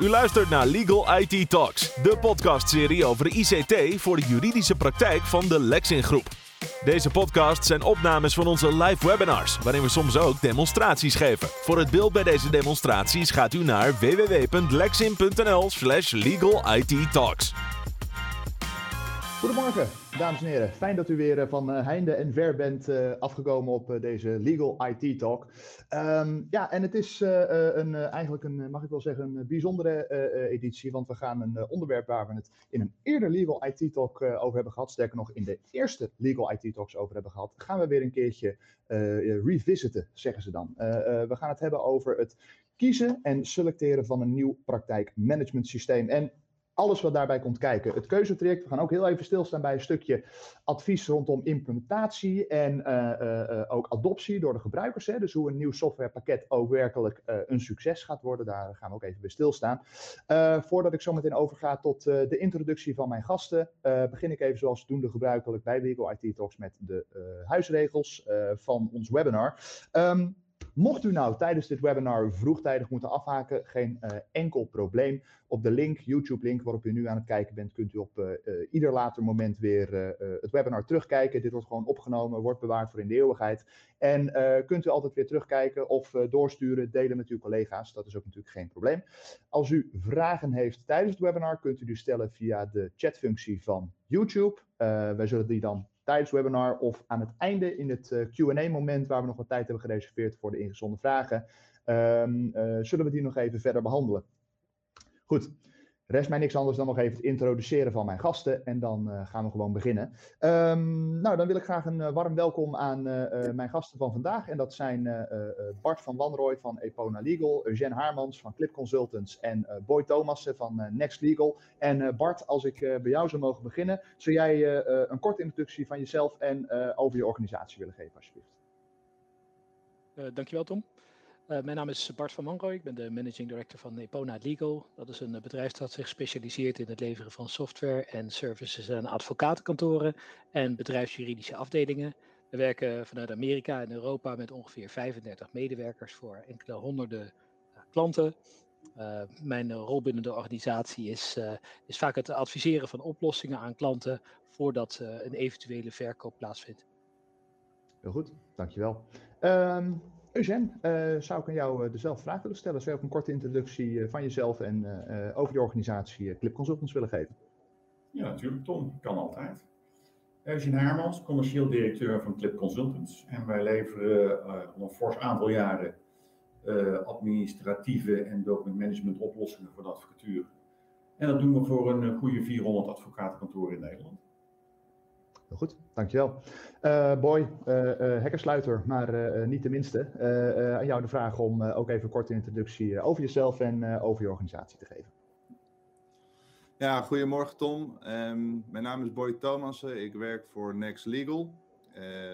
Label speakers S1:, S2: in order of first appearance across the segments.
S1: U luistert naar Legal IT Talks, de podcastserie over ICT voor de juridische praktijk van de Lexin Groep. Deze podcast zijn opnames van onze live webinars, waarin we soms ook demonstraties geven. Voor het beeld bij deze demonstraties gaat u naar www.lexin.nl/slash legal IT talks.
S2: Goedemorgen, dames en heren. Fijn dat u weer eh, van eh, heinde en ver bent uh, afgekomen op uh, deze Legal IT Talk. Um, ja, en het is uh, een, eigenlijk een, mag ik wel zeggen, een bijzondere editie, want we gaan een onderwerp waar we het in een eerder Legal IT Talk over hebben gehad, sterker nog in de eerste Legal IT Talks over hebben gehad, gaan we weer een keertje revisiten, zeggen ze dan. we gaan het hebben over het kiezen en selecteren van een nieuw praktijkmanagement systeem. En alles wat daarbij komt kijken. Het keuzetraject, we gaan ook heel even stilstaan bij een stukje advies rondom implementatie en uh, uh, ook adoptie door de gebruikers. Hè? Dus hoe een nieuw softwarepakket ook werkelijk een succes gaat worden, daar gaan we ook even bij stilstaan. voordat ik zo meteen overga tot de introductie van mijn gasten, begin ik even zoals doende gebruikelijk bij Legal IT Talks met de huisregels van ons webinar. Um, Mocht u nou tijdens dit webinar vroegtijdig moeten afhaken, geen uh, enkel probleem. Op de link, YouTube-link waarop u nu aan het kijken bent, kunt u op uh, uh, ieder later moment weer het webinar terugkijken. Dit wordt gewoon opgenomen, wordt bewaard voor in de eeuwigheid. En kunt u altijd weer terugkijken of doorsturen, delen met uw collega's. Dat is ook natuurlijk geen probleem. Als u vragen heeft tijdens het webinar, kunt u die stellen via de chatfunctie van YouTube. wij zullen die dan tijdens het webinar of aan het einde in het uh, Q&A-moment waar we nog wat tijd hebben gereserveerd voor de ingezonden vragen, um, uh, zullen we die nog even verder behandelen. Goed, rest mij niks anders dan nog even het introduceren van mijn gasten en dan uh, gaan we gewoon beginnen. Um, nou, dan wil ik graag een uh, warm welkom aan uh, mijn gasten van vandaag. En dat zijn Bart van Wanrooy van Epona Legal, Eugène Haarmans van Clip Consultants en Boy Thomassen van Next Legal. En Bart, als ik bij jou zou mogen beginnen, zou jij een korte introductie van jezelf en over je organisatie willen geven, alsjeblieft.
S3: dankjewel, Tom. Uh, mijn naam is Bart van Manrooy, ik ben de managing director van Epona Legal. Dat is een bedrijf dat zich specialiseert in het leveren van software en services aan advocatenkantoren en bedrijfsjuridische afdelingen. We werken vanuit Amerika en Europa met ongeveer 35 medewerkers voor enkele honderden uh, klanten. Mijn rol binnen de organisatie is, is vaak het adviseren van oplossingen aan klanten voordat een eventuele verkoop plaatsvindt.
S2: Heel goed, dankjewel. Um... Eugène, uh, zou ik aan jou uh, dezelfde vraag willen stellen? Zou je ook een korte introductie uh, van jezelf en over je organisatie Clip Consultants willen geven?
S4: Ja, natuurlijk Tom, kan altijd. Eugène Hermans, commercieel directeur van Clip Consultants. En wij leveren al een fors aantal jaren administratieve en documentmanagement oplossingen voor de advocatuur. En dat doen we voor een goede 400 advocatenkantoren in Nederland.
S2: Heel goed, dankjewel. Uh, Boy, uh, uh, hekkersluiter, maar niet de minste. aan jou de vraag om ook even een korte introductie over jezelf en over je organisatie te geven.
S5: Ja, goedemorgen Tom. Um, mijn naam is Boy Thomassen. Ik werk voor Next Legal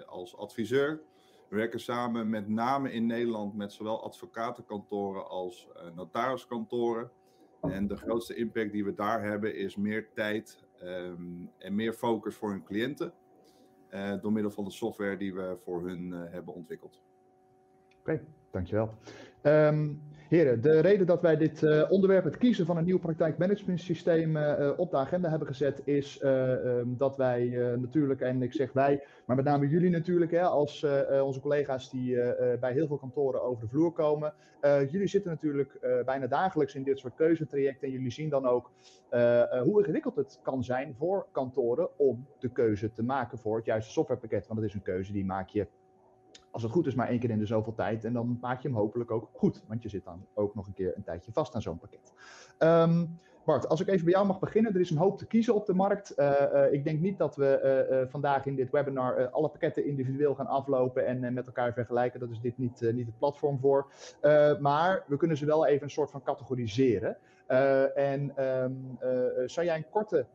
S5: als adviseur. We werken samen met name in Nederland met zowel advocatenkantoren als notariskantoren. En de grootste impact die we daar hebben is meer tijd um, en meer focus voor hun cliënten. Uh, door middel van de software die we voor hun uh, hebben ontwikkeld.
S2: Oké, dankjewel. Um, heren, de reden dat wij dit uh, onderwerp, het kiezen van een nieuw praktijkmanagementsysteem, uh, op de agenda hebben gezet, is um, dat wij natuurlijk, en ik zeg wij, maar met name jullie natuurlijk, hè, als onze collega's die bij heel veel kantoren over de vloer komen. jullie zitten natuurlijk bijna dagelijks in dit soort keuzetrajecten en jullie zien dan ook hoe ingewikkeld het kan zijn voor kantoren om de keuze te maken voor het juiste softwarepakket. Want het is een keuze die maak je als het goed is, maar één keer in de zoveel tijd. En dan maak je hem hopelijk ook goed. Want je zit dan ook nog een keer een tijdje vast aan zo'n pakket. Um, Bart, als ik even bij jou mag beginnen. Er is een hoop te kiezen op de markt. Uh, uh, ik denk niet dat we uh, vandaag in dit webinar alle pakketten individueel gaan aflopen en met elkaar vergelijken. Dat is dit niet, niet het platform voor. maar we kunnen ze wel even een soort van categoriseren. en um, zou jij een korte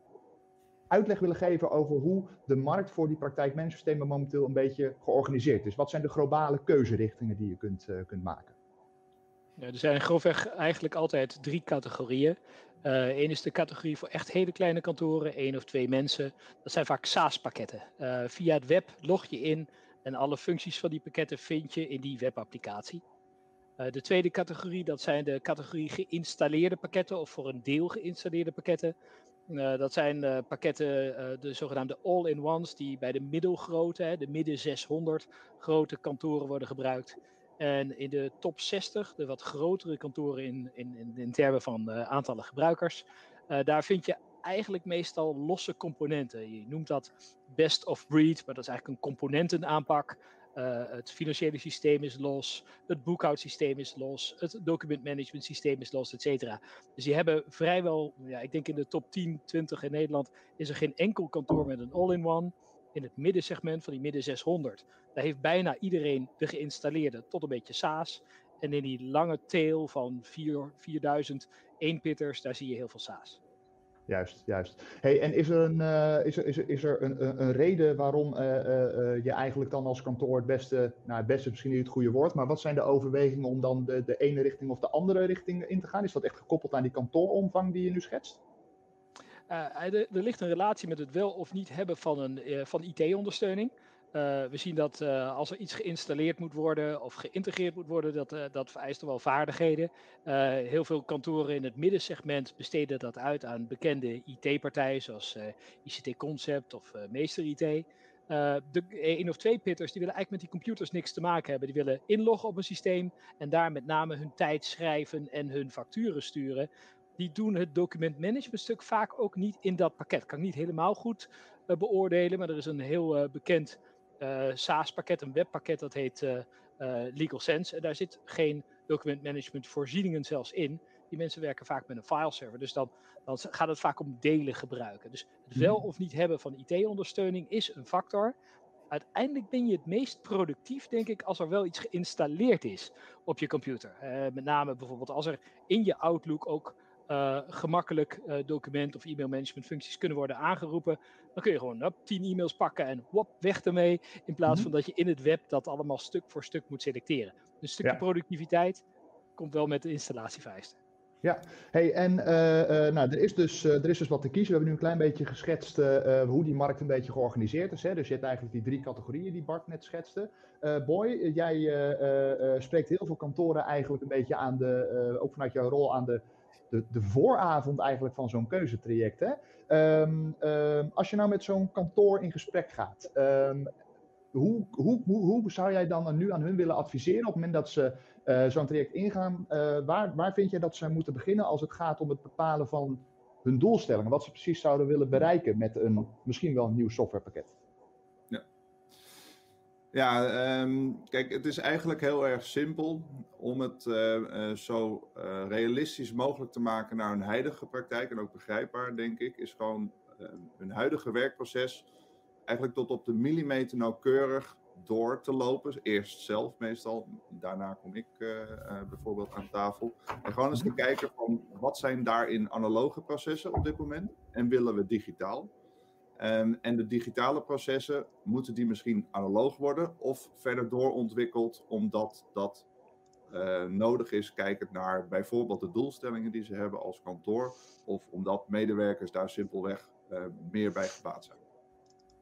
S2: uitleg willen geven over hoe de markt voor die praktijkmanagementsystemen momenteel een beetje georganiseerd is. Wat zijn de globale keuzerichtingen die je kunt, uh, kunt maken?
S3: Ja, er zijn grofweg eigenlijk altijd drie categorieën. Eén uh, is de categorie voor echt hele kleine kantoren, één of twee mensen. Dat zijn vaak SaaS-pakketten. Uh, via het web log je in en alle functies van die pakketten vind je in die webapplicatie. de tweede categorie, dat zijn de categorie geïnstalleerde pakketten of voor een deel geïnstalleerde pakketten. Dat zijn pakketten, de zogenaamde all-in-ones, die bij de middelgrote, de midden 600 grote kantoren worden gebruikt. En in de top 60, de wat grotere kantoren in, in, in, termen van aantallen gebruikers, daar vind je eigenlijk meestal losse componenten. Je noemt dat best of breed, maar dat is eigenlijk een componentenaanpak. Uh, het financiële systeem is los, het boekhoudsysteem is los, het documentmanagement systeem is los, et cetera. Dus die hebben vrijwel, ja, ik denk in de top 10, 20 in Nederland is er geen enkel kantoor met een all-in-one. In het middensegment van die midden 600, daar heeft bijna iedereen de geïnstalleerde tot een beetje SaaS. En in die lange tail van 4, 4000 eenpitters, daar zie je heel veel SaaS.
S2: Juist, juist. Hey, en is er een, uh, is er, is er, is er een, een, reden waarom uh, uh, je eigenlijk dan als kantoor het beste, nou het beste is misschien niet het goede woord, maar wat zijn de overwegingen om dan de, de ene richting of de andere richting in te gaan? Is dat echt gekoppeld aan die kantooromvang die je nu schetst?
S3: er, er ligt een relatie met het wel of niet hebben van, een, van IT-ondersteuning. Uh, we zien dat uh, als er iets geïnstalleerd moet worden of geïntegreerd moet worden, dat, uh, dat vereist wel vaardigheden. heel veel kantoren in het middensegment besteden dat uit aan bekende IT-partijen zoals ICT Concept of Meester IT. de één of twee pitters die willen eigenlijk met die computers niks te maken hebben. Die willen inloggen op een systeem en daar met name hun tijd schrijven en hun facturen sturen. Die doen het documentmanagement stuk vaak ook niet in dat pakket. Kan ik niet helemaal goed beoordelen, maar er is een heel bekend SaaS-pakket, een webpakket, dat heet uh, Legal Sense. En daar zit geen document management voorzieningen zelfs in. Die mensen werken vaak met een fileserver. Dus dan, dan gaat het vaak om delen gebruiken. Dus het wel mhm. of niet hebben van IT-ondersteuning is een factor. Uiteindelijk ben je het meest productief, denk ik, als er wel iets geïnstalleerd is op je computer. Uh, met name bijvoorbeeld als er in je Outlook ook uh, gemakkelijk uh, document- of e-mailmanagement functies kunnen worden aangeroepen. Dan kun je gewoon 10 e-mails pakken en wop, weg ermee. In plaats mhm. van dat je in het web dat allemaal stuk voor stuk moet selecteren. Dus een stukje productiviteit komt wel met de installatievereisten.
S2: Ja, hey, en uh, nou, er, is dus, er is dus wat te kiezen. We hebben nu een klein beetje geschetst hoe die markt een beetje georganiseerd is. Hè? Dus je hebt eigenlijk die drie categorieën die Bart net schetste. Boy, jij spreekt heel veel kantoren eigenlijk een beetje aan de, ook vanuit jouw rol aan de de, de vooravond eigenlijk van zo'n keuzetraject. Hè? Ehm, ehm, als je nou met zo'n kantoor in gesprek gaat, um, hoe, hoe, hoe, zou jij dan nu aan hun willen adviseren op het moment dat ze uh, zo'n traject ingaan? Uh, waar, waar vind jij dat ze moeten beginnen als het gaat om het bepalen van hun doelstellingen? Wat ze precies zouden willen bereiken met een misschien wel een nieuw softwarepakket?
S5: Ja, ehm, kijk, het is eigenlijk heel erg simpel om het uh, uh, zo uh, realistisch mogelijk te maken naar hun huidige praktijk. En ook begrijpbaar, denk ik, is gewoon hun huidige werkproces eigenlijk tot op de millimeter nauwkeurig door te lopen. Eerst zelf meestal, daarna kom ik bijvoorbeeld aan tafel. En gewoon eens te kijken van wat zijn daarin analoge processen op dit moment en willen we digitaal. Um, en de digitale processen, moeten die misschien analoog worden of verder doorontwikkeld omdat dat uh, nodig is, kijkend naar bijvoorbeeld de doelstellingen die ze hebben als kantoor, of omdat medewerkers daar simpelweg uh, meer bij gebaat zijn.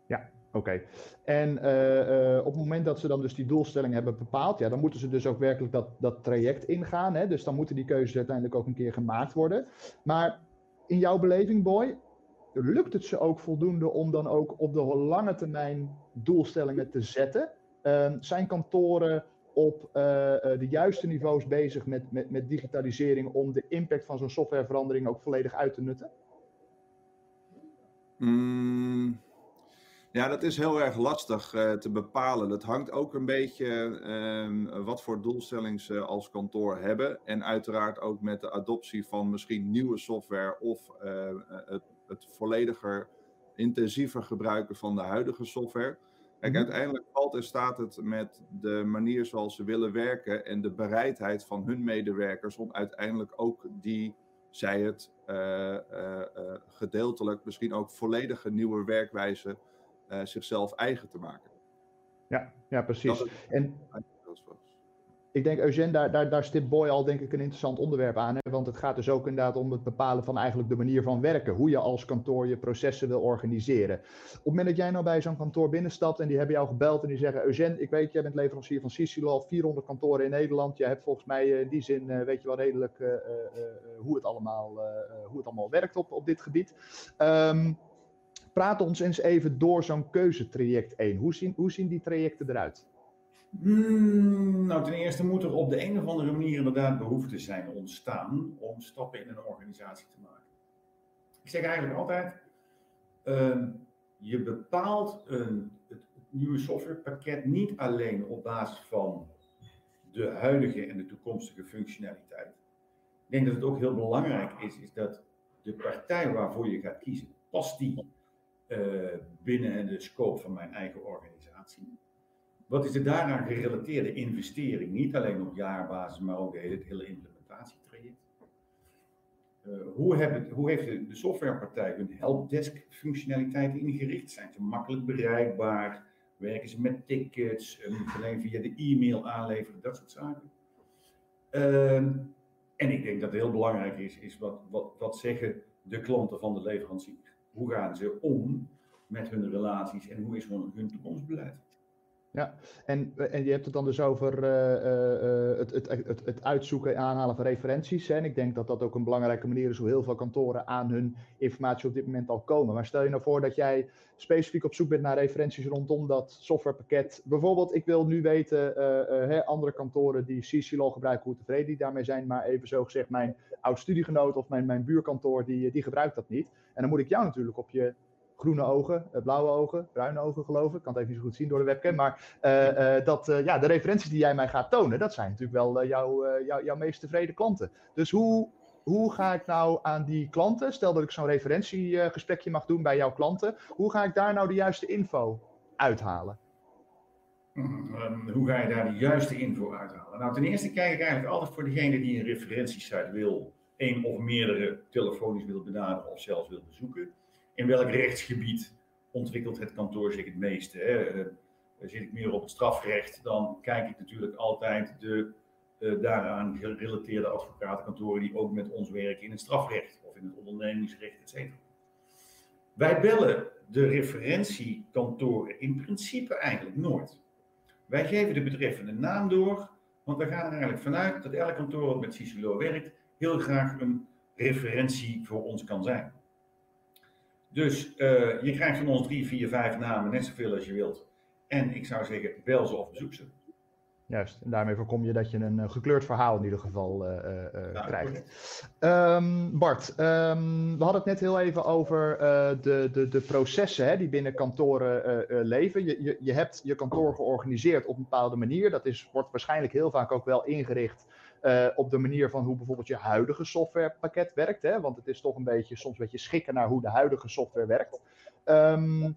S2: Ja, oké. En uh, op het moment dat ze dan dus die doelstelling hebben bepaald, ja, dan moeten ze dus ook werkelijk dat, dat traject ingaan. Hè? Dus dan moeten die keuzes uiteindelijk ook een keer gemaakt worden. Maar in jouw beleving, Boy, lukt het ze ook voldoende om dan ook op de lange termijn doelstellingen te zetten? Uh, zijn kantoren op uh, de juiste niveaus bezig met, met, met digitalisering om de impact van zo'n softwareverandering ook volledig uit te nutten?
S5: Mm, ja, dat is heel erg lastig uh, te bepalen. Dat hangt ook een beetje uh, wat voor doelstellingen ze als kantoor hebben. En uiteraard ook met de adoptie van misschien nieuwe software of het het vollediger, intensiever gebruiken van de huidige software. Kijk, mhm. uiteindelijk valt en staat het met de manier zoals ze willen werken en de bereidheid van hun medewerkers om uiteindelijk ook die, zij het uh, uh, uh, gedeeltelijk, misschien ook volledige nieuwe werkwijze zichzelf eigen te maken.
S2: Ja, ja precies. en, ik denk, Eugène, daar, daar, stipt Boy al denk ik een interessant onderwerp aan. Hè? Want het gaat dus ook inderdaad om het bepalen van eigenlijk de manier van werken. Hoe je als kantoor je processen wil organiseren. Op het moment dat jij nou bij zo'n kantoor binnenstapt en die hebben jou gebeld en die zeggen... Eugène, ik weet, jij bent leverancier van Sicilo, al 400 kantoren in Nederland. Jij hebt volgens mij in die zin, weet je wel redelijk uh, hoe, het allemaal, hoe het allemaal werkt op, op dit gebied. Um, praat ons eens even door zo'n keuzetraject 1. Hoe zien, hoe zien die trajecten eruit?
S4: Hmm, nou, ten eerste moet er op de een of andere manier inderdaad behoefte zijn ontstaan om stappen in een organisatie te maken. Ik zeg eigenlijk altijd, uh, je bepaalt een, het, het nieuwe softwarepakket niet alleen op basis van de huidige en de toekomstige functionaliteit. Ik denk dat het ook heel belangrijk is, is dat de partij waarvoor je gaat kiezen, past die uh, binnen de scope van mijn eigen organisatie? Wat is de daaraan gerelateerde investering? Niet alleen op jaarbasis, maar ook het hele implementatietraject. Uh, hoe, het, hoe, heeft de, softwarepartij hun helpdesk functionaliteiten ingericht? Zijn ze makkelijk bereikbaar? Werken ze met tickets? Uh, moet alleen via de e-mail aanleveren? Dat soort zaken. Uh, en ik denk dat het heel belangrijk is, is wat, wat, wat zeggen de klanten van de leverancier? Hoe gaan ze om met hun relaties en hoe is hun, hun toekomstbeleid?
S2: Ja, en, en je hebt het dan dus over uh, uh, het, het, het, het, uitzoeken en aanhalen van referenties. Hè? En ik denk dat dat ook een belangrijke manier is hoe heel veel kantoren aan hun informatie op dit moment al komen. Maar stel je nou voor dat jij specifiek op zoek bent naar referenties rondom dat softwarepakket. Bijvoorbeeld, ik wil nu weten, andere kantoren die CCLO gebruiken, hoe tevreden die daarmee zijn. Maar even zo gezegd, mijn oud studiegenoot of mijn, mijn buurkantoor, die, die gebruikt dat niet. En dan moet ik jou natuurlijk op je groene ogen, eh, blauwe ogen, bruine ogen geloof ik. Ik kan het even niet zo goed zien door de webcam. Maar uh, uh, dat, uh, ja, de referenties die jij mij gaat tonen, dat zijn natuurlijk wel jouw, jou, jouw meest tevreden klanten. Dus hoe, hoe ga ik nou aan die klanten, stel dat ik zo'n referentiegesprekje mag doen bij jouw klanten, hoe ga ik daar nou de juiste info uithalen?
S4: Um, hoe ga je daar de juiste info uithalen? Nou, ten eerste kijk ik eigenlijk altijd voor degene die een referentiesite wil, één of meerdere telefonisch wil benaderen of zelfs wil bezoeken in welk rechtsgebied ontwikkelt het kantoor zich het meeste. Hè? Uh, zit ik meer op het strafrecht, dan kijk ik natuurlijk altijd de uh, daaraan gerelateerde advocatenkantoren die ook met ons werken in het strafrecht of in het ondernemingsrecht, etc. Wij bellen de referentiekantoren in principe eigenlijk nooit. Wij geven de betreffende naam door, want we gaan er eigenlijk vanuit dat elk kantoor dat met Cicelo werkt heel graag een referentie voor ons kan zijn. Dus uh, je krijgt van ons drie, vier, vijf namen, net zoveel als je wilt. En ik zou zeggen, bel ze of bezoek ze.
S2: Juist, en daarmee voorkom je dat je een uh, gekleurd verhaal in ieder geval uh, ja, krijgt. Um, Bart, um, we hadden het net heel even over de, de, de processen hè, die binnen kantoren leven. Je, je, je hebt je kantoor georganiseerd op een bepaalde manier. Dat is, wordt waarschijnlijk heel vaak ook wel ingericht uh, op de manier van hoe bijvoorbeeld je huidige softwarepakket werkt. Hè? Want het is toch een beetje, soms een beetje schikken naar hoe de huidige software werkt. Um,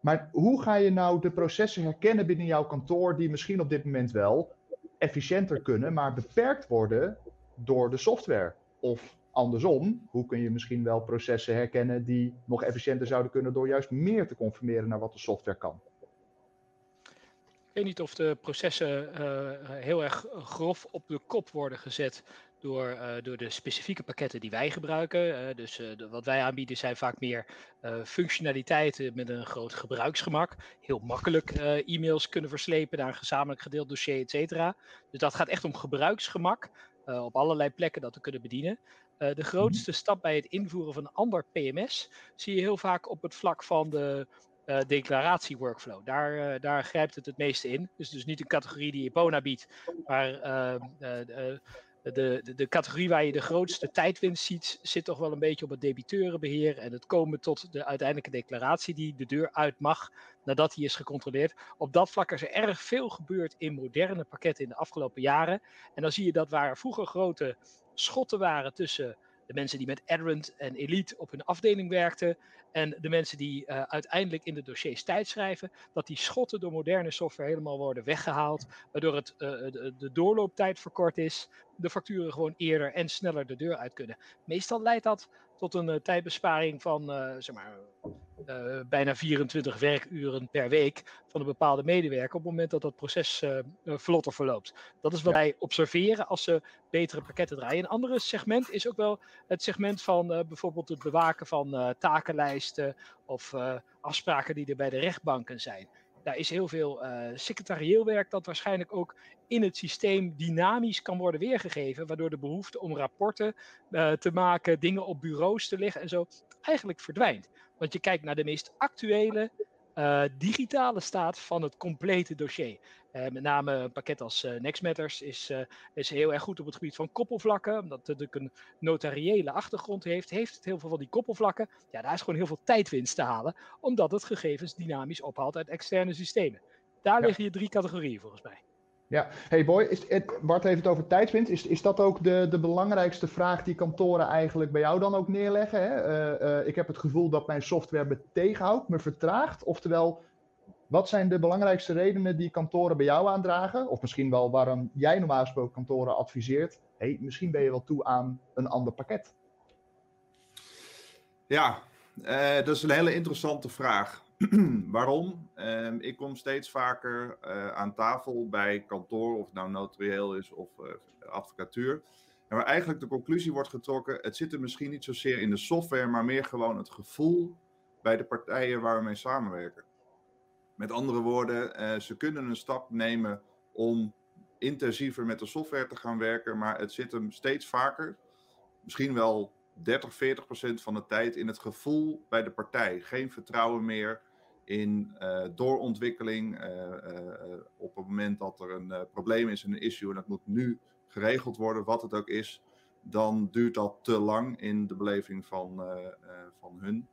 S2: maar hoe ga je nou de processen herkennen binnen jouw kantoor die misschien op dit moment wel efficiënter kunnen, maar beperkt worden door de software? Of andersom, hoe kun je misschien wel processen herkennen die nog efficiënter zouden kunnen door juist meer te conformeren naar wat de software kan?
S3: Ik weet niet of de processen uh, heel erg grof op de kop worden gezet door, uh, door de specifieke pakketten die wij gebruiken. dus de, wat wij aanbieden zijn vaak meer functionaliteiten met een groot gebruiksgemak. Heel makkelijk e-mails kunnen verslepen naar een gezamenlijk gedeeld dossier, et cetera. Dus dat gaat echt om gebruiksgemak op allerlei plekken dat te kunnen bedienen. de grootste mhm. stap bij het invoeren van een ander PMS zie je heel vaak op het vlak van de uh, declaratieworkflow. Daar, uh, daar grijpt het het meeste in. Dus, dus niet een categorie die Epona biedt, maar uh, de, de, de, categorie waar je de grootste tijdwinst ziet, zit toch wel een beetje op het debiteurenbeheer en het komen tot de uiteindelijke declaratie die de deur uit mag nadat die is gecontroleerd. Op dat vlak is er erg veel gebeurd in moderne pakketten in de afgelopen jaren. En dan zie je dat waar vroeger grote schotten waren tussen de mensen die met Adrent en Elite op hun afdeling werkten En de mensen die uh, uiteindelijk in de dossiers tijd schrijven, dat die schotten door moderne software helemaal worden weggehaald, waardoor het, de, de, doorlooptijd verkort is, de facturen gewoon eerder en sneller de deur uit kunnen. Meestal leidt dat tot een uh, tijdbesparing van zeg maar, bijna 24 werkuren per week van een bepaalde medewerker op het moment dat dat proces vlotter verloopt. Dat is wat ja. wij observeren als ze betere pakketten draaien. Een andere segment is ook wel het segment van bijvoorbeeld het bewaken van takenlijsten of afspraken die er bij de rechtbanken zijn. Daar is heel veel uh, secretarieel werk dat waarschijnlijk ook in het systeem dynamisch kan worden weergegeven, waardoor de behoefte om rapporten uh, te maken, dingen op bureaus te leggen en zo, eigenlijk verdwijnt. Want je kijkt naar de meest actuele uh, digitale staat van het complete dossier. Uh, met name een pakket als uh, NextMatters is, is heel erg goed op het gebied van koppelvlakken. Omdat het natuurlijk een notariële achtergrond heeft, heeft het heel veel van die koppelvlakken. Ja, daar is gewoon heel veel tijdwinst te halen, omdat het gegevens dynamisch ophaalt uit externe systemen. Daar ja. liggen je drie categorieën volgens mij.
S2: Ja, hey boy, is, Bart heeft het over tijdswinst. Is, is dat ook de, de belangrijkste vraag die kantoren eigenlijk bij jou dan ook neerleggen? Hè? Ik heb het gevoel dat mijn software me tegenhoudt, me vertraagt. Oftewel, wat zijn de belangrijkste redenen die kantoren bij jou aandragen? Of misschien wel waarom jij normaal gesproken kantoren adviseert. hey, misschien ben je wel toe aan een ander pakket.
S5: Ja, uh, dat is een hele interessante vraag. Waarom? Um, ik kom steeds vaker uh, aan tafel bij kantoor, of het nou notarieel is of uh, advocatuur. En waar eigenlijk de conclusie wordt getrokken: het zit er misschien niet zozeer in de software, maar meer gewoon het gevoel bij de partijen waar we mee samenwerken. Met andere woorden, uh, ze kunnen een stap nemen om intensiever met de software te gaan werken, maar het zit hem steeds vaker, misschien wel 30, 40 procent van de tijd in het gevoel bij de partij. Geen vertrouwen meer in uh, doorontwikkeling. Uh, op het moment dat er een probleem is, een issue, en dat moet nu geregeld worden, wat het ook is, dan duurt dat te lang in de beleving van, van hun.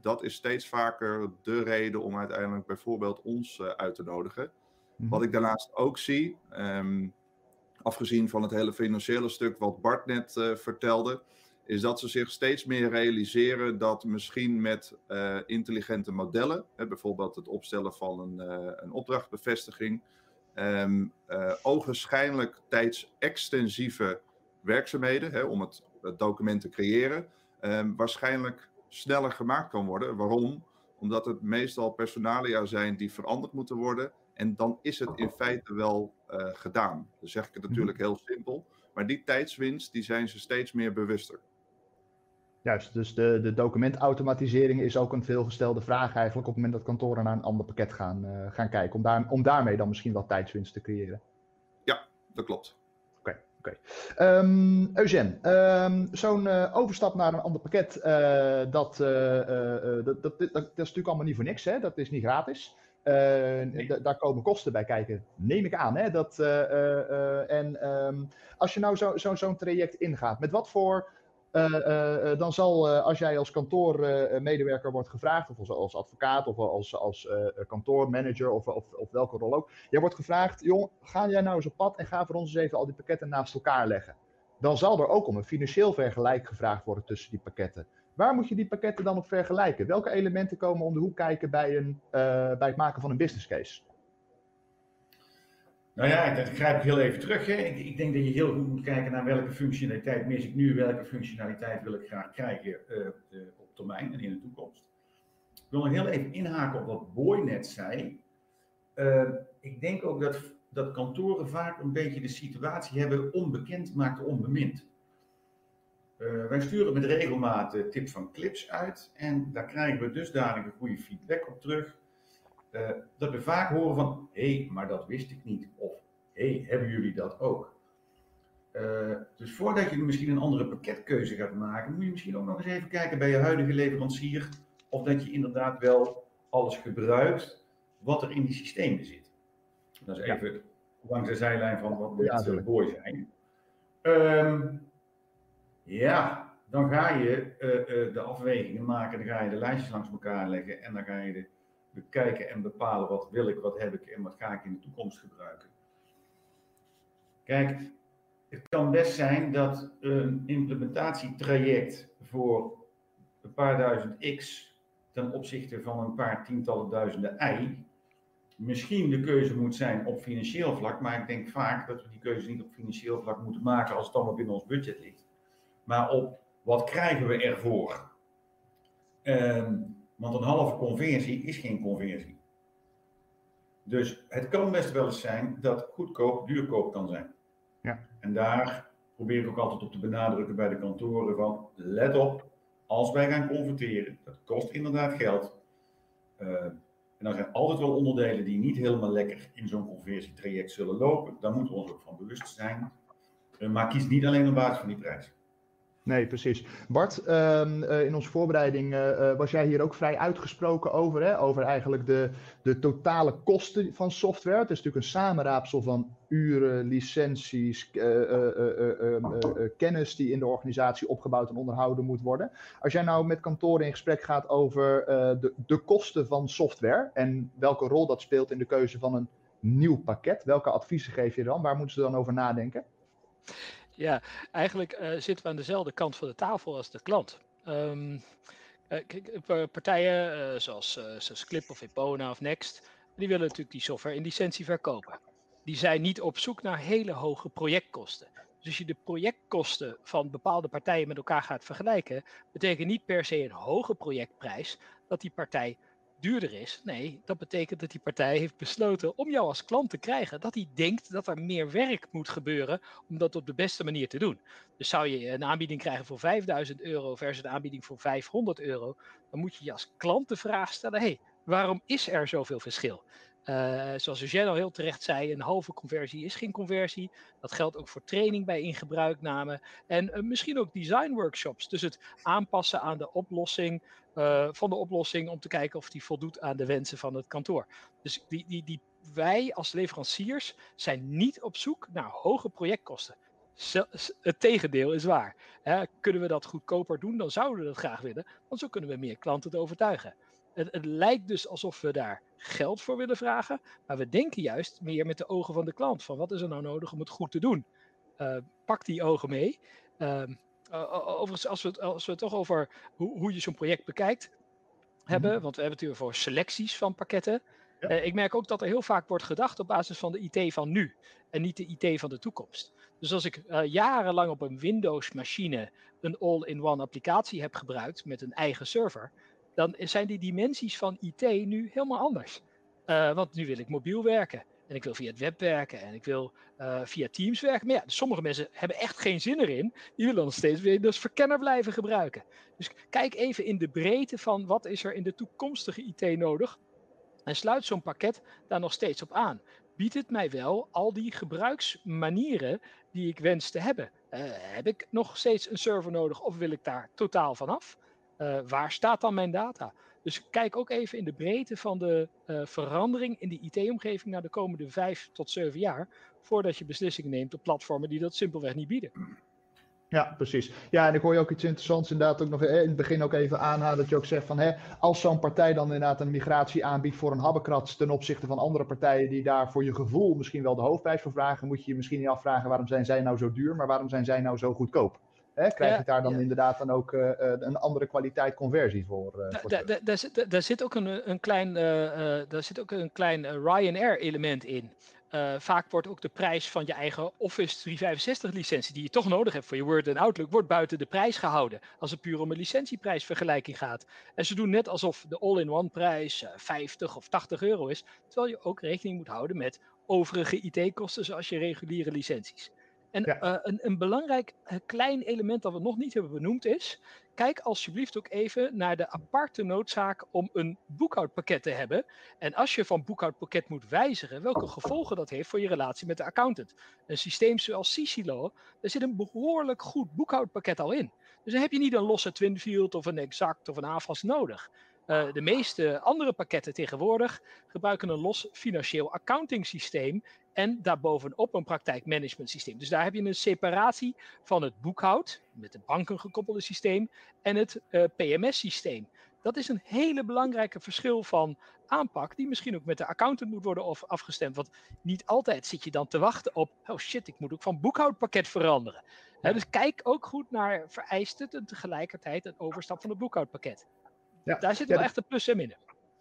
S5: Dat is steeds vaker de reden om uiteindelijk bijvoorbeeld ons uit te nodigen. Mm-hmm. Wat ik daarnaast ook zie, um, afgezien van het hele financiële stuk wat Bart net vertelde, is dat ze zich steeds meer realiseren dat misschien met intelligente modellen, hè, bijvoorbeeld het opstellen van een, een opdrachtbevestiging, um, ogenschijnlijk tijdsextensieve werkzaamheden hè, om het, het, document te creëren, um, waarschijnlijk sneller gemaakt kan worden. Waarom? Omdat het meestal personalia zijn die veranderd moeten worden. En dan is het in feite wel gedaan. Dan zeg ik het natuurlijk heel simpel. Maar die tijdswinst, die zijn ze steeds meer bewuster.
S2: Juist, dus de, de documentautomatisering is ook een veelgestelde vraag eigenlijk op het moment dat kantoren naar een ander pakket gaan, uh, gaan kijken. Om, daar, om daarmee dan misschien wat tijdswinst te creëren.
S5: Ja, dat klopt.
S2: Oké. Okay. Um, Eugène, um, zo'n uh, overstap naar een ander pakket, uh, dat, dat, dat, dat, is natuurlijk allemaal niet voor niks, hè? dat is niet gratis. Nee. Daar komen kosten bij kijken, neem ik aan. Hè? Dat, en um, als je nou zo'n zo, zo traject ingaat, met wat voor dan zal, als jij als kantoormedewerker wordt gevraagd, of als, als advocaat of als, als kantoormanager of, of, of, welke rol ook, jij wordt gevraagd, jong, ga jij nou eens op pad en ga voor ons eens even al die pakketten naast elkaar leggen. Dan zal er ook om een financieel vergelijk gevraagd worden tussen die pakketten. Waar moet je die pakketten dan op vergelijken? Welke elementen komen om de hoek kijken bij, een, bij het maken van een business case?
S4: Nou ja, dat grijp ik heel even terug. Hè. Ik, ik, denk dat je heel goed moet kijken naar welke functionaliteit mis ik nu, welke functionaliteit wil ik graag krijgen uh, op termijn en in de toekomst. Ik wil nog heel even inhaken op wat Boy net zei. Uh, ik denk ook dat, dat kantoren vaak een beetje de situatie hebben onbekend maakt onbemind. Wij sturen met regelmaat tips van clips uit en daar krijgen we dusdanig goede feedback op terug uh, dat we vaak horen van, hé, hey, maar dat wist ik niet. Of, hé, hey, hebben jullie dat ook? Uh, dus voordat je misschien een andere pakketkeuze gaat maken, moet je misschien ook nog eens even kijken bij je huidige leverancier of dat je inderdaad wel alles gebruikt wat er in die systemen zit. Dat is even ja. langs de zijlijn van wat we ja, boy zijn. Um, ja, dan ga je uh, de afwegingen maken, dan ga je de lijstjes langs elkaar leggen en dan ga je de bekijken en bepalen wat wil ik, wat heb ik en wat ga ik in de toekomst gebruiken. Kijk, het kan best zijn dat een implementatietraject voor een paar duizend X ten opzichte van een paar tientallen duizenden Y, misschien de keuze moet zijn op financieel vlak, maar ik denk vaak dat we die keuze niet op financieel vlak moeten maken als het allemaal binnen ons budget ligt, maar op wat krijgen we ervoor. Um, want een halve conversie is geen conversie. Dus het kan best wel eens zijn dat goedkoop duurkoop kan zijn.
S2: Ja.
S4: En daar probeer ik ook altijd op te benadrukken bij de kantoren van let op, als wij gaan converteren, dat kost inderdaad geld. Uh, en er zijn altijd wel onderdelen die niet helemaal lekker in zo'n conversietraject zullen lopen. Daar moeten we ons ook van bewust zijn. Uh, maar kies niet alleen op basis van die prijs.
S2: Nee, precies. Bart, ehm, eh, in onze voorbereiding uh, was jij hier ook vrij uitgesproken over, hè? over eigenlijk de, de totale kosten van software. Het is natuurlijk een samenraapsel van uren, licenties, ehm, kennis die in de organisatie opgebouwd en onderhouden moet worden. Als jij nou met kantoren in gesprek gaat over de, de kosten van software en welke rol dat speelt in de keuze van een nieuw pakket, welke adviezen geef je dan? Waar moeten ze dan over nadenken?
S3: Ja, eigenlijk uh, zitten we aan dezelfde kant van de tafel als de klant. Um, uh, partijen uh, zoals, zoals Clip of Epona of Next, die willen natuurlijk die software in licentie verkopen. Die zijn niet op zoek naar hele hoge projectkosten. Dus als je de projectkosten van bepaalde partijen met elkaar gaat vergelijken, betekent niet per se een hoge projectprijs dat die partij duurder is. Nee, dat betekent dat die partij heeft besloten om jou als klant te krijgen. Dat hij denkt dat er meer werk moet gebeuren om dat op de beste manier te doen. Dus zou je een aanbieding krijgen voor 5000 euro versus een aanbieding voor 500 euro, dan moet je je als klant de vraag stellen: hey, waarom is er zoveel verschil? Uh, zoals Eugène al heel terecht zei, een halve conversie is geen conversie. Dat geldt ook voor training bij ingebruikname. En uh, misschien ook design workshops. Dus het aanpassen aan de oplossing uh, van de oplossing om te kijken of die voldoet aan de wensen van het kantoor. Dus die, die, wij als leveranciers zijn niet op zoek naar hoge projectkosten. Het tegendeel is waar. Hè, kunnen we dat goedkoper doen, dan zouden we dat graag willen. Want zo kunnen we meer klanten te overtuigen. Het, het, lijkt dus alsof we daar geld voor willen vragen, maar we denken juist meer met de ogen van de klant. Van wat is er nou nodig om het goed te doen? Uh, pak die ogen mee. Uh, overigens, als we, het, als we het toch over hoe, hoe je zo'n project bekijkt hebben, mm want we hebben het hier voor selecties van pakketten. Ja. Uh, ik merk ook dat er heel vaak wordt gedacht op basis van de IT van nu en niet de IT van de toekomst. Dus als ik uh, jarenlang op een Windows-machine een all-in-one applicatie heb gebruikt met een eigen server, dan zijn die dimensies van IT nu helemaal anders. Uh, want nu wil ik mobiel werken. En ik wil via het web werken. En ik wil uh, via Teams werken. Maar ja, dus sommige mensen hebben echt geen zin erin. Die willen dan steeds weer dus verkenner blijven gebruiken. Dus kijk even in de breedte van wat is er in de toekomstige IT nodig. En sluit zo'n pakket daar nog steeds op aan. Biedt het mij wel al die gebruiksmanieren die ik wens te hebben? Uh, heb ik nog steeds een server nodig of wil ik daar totaal vanaf? Uh, waar staat dan mijn data? Dus kijk ook even in de breedte van de uh, verandering in de IT-omgeving naar de komende vijf tot zeven jaar, voordat je beslissingen neemt op platformen die dat simpelweg niet bieden.
S2: Ja, precies. Ja, en ik hoor je ook iets interessants inderdaad ook nog in het begin ook even aanhalen dat je ook zegt van hè, als zo'n partij dan inderdaad een migratie aanbiedt voor een habbekrats ten opzichte van andere partijen die daar voor je gevoel misschien wel de hoofdprijs voor vragen, moet je je misschien niet afvragen waarom zijn zij nou zo duur, maar waarom zijn zij nou zo goedkoop? Hè, krijg je daar dan inderdaad dan ook uh, een andere kwaliteit conversie voor? Uh,
S3: da, da, da, daar zit ook een, een klein, daar zit ook een klein Ryanair element in. Uh, vaak wordt ook de prijs van je eigen Office 365 licentie, die je toch nodig hebt voor je Word en Outlook, wordt buiten de prijs gehouden. Als het puur om een licentieprijsvergelijking gaat. En ze doen net alsof de all-in-one prijs uh, 50 of 80 euro is, terwijl je ook rekening moet houden met overige IT-kosten zoals je reguliere licenties. En ja. uh, een, een, belangrijk uh, klein element dat we nog niet hebben benoemd is, kijk alsjeblieft ook even naar de aparte noodzaak om een boekhoudpakket te hebben. En als je van boekhoudpakket moet wijzigen, welke gevolgen dat heeft voor je relatie met de accountant. Een systeem zoals Sicilo, daar zit een behoorlijk goed boekhoudpakket al in. Dus dan heb je niet een losse Twinfield of een Exact of een AFAS nodig. Uh, de meeste andere pakketten tegenwoordig gebruiken een los financieel accounting systeem en daarbovenop een praktijkmanagement systeem. Dus daar heb je een separatie van het boekhoud, met het banken gekoppelde systeem, en het uh, PMS systeem. Dat is een hele belangrijke verschil van aanpak, die misschien ook met de accountant moet worden of afgestemd. Want niet altijd zit je dan te wachten op, oh shit, ik moet ook van boekhoudpakket veranderen. dus kijk ook goed naar vereisten en tegelijkertijd een overstap van het boekhoudpakket. Ja. Daar zit wel echt een plus en minnen.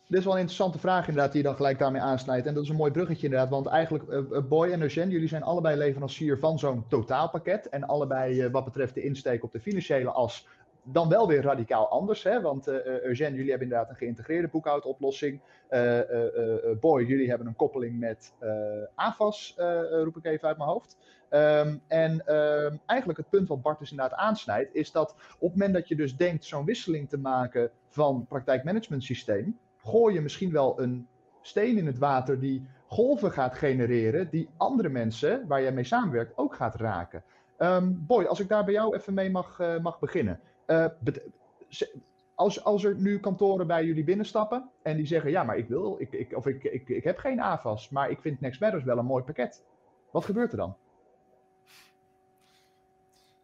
S2: Dit is wel een interessante vraag inderdaad, die je dan gelijk daarmee aansnijdt. En dat is een mooi bruggetje inderdaad, want eigenlijk uh, Boy en Eugène, jullie zijn allebei leverancier van zo'n totaalpakket. En allebei uh, wat betreft de insteek op de financiële as, dan wel weer radicaal anders. Hè? Want uh, Eugène, jullie hebben inderdaad een geïntegreerde boekhoudoplossing. Boy, jullie hebben een koppeling met AFAS, roep ik even uit mijn hoofd. Um, en um, eigenlijk het punt wat Bart dus inderdaad aansnijdt, is dat op het moment dat je dus denkt zo'n wisseling te maken van praktijkmanagement systeem, gooi je misschien wel een steen in het water die golven gaat genereren, die andere mensen waar jij mee samenwerkt ook gaat raken. Um, Boy, als ik daar bij jou even mee mag, uh, mag beginnen. Uh, als, als er nu kantoren bij jullie binnenstappen en die zeggen: Ja, maar ik wil, ik, ik, of ik, ik, ik heb geen AVAS, maar ik vind Next Matters wel een mooi pakket. Wat gebeurt er dan?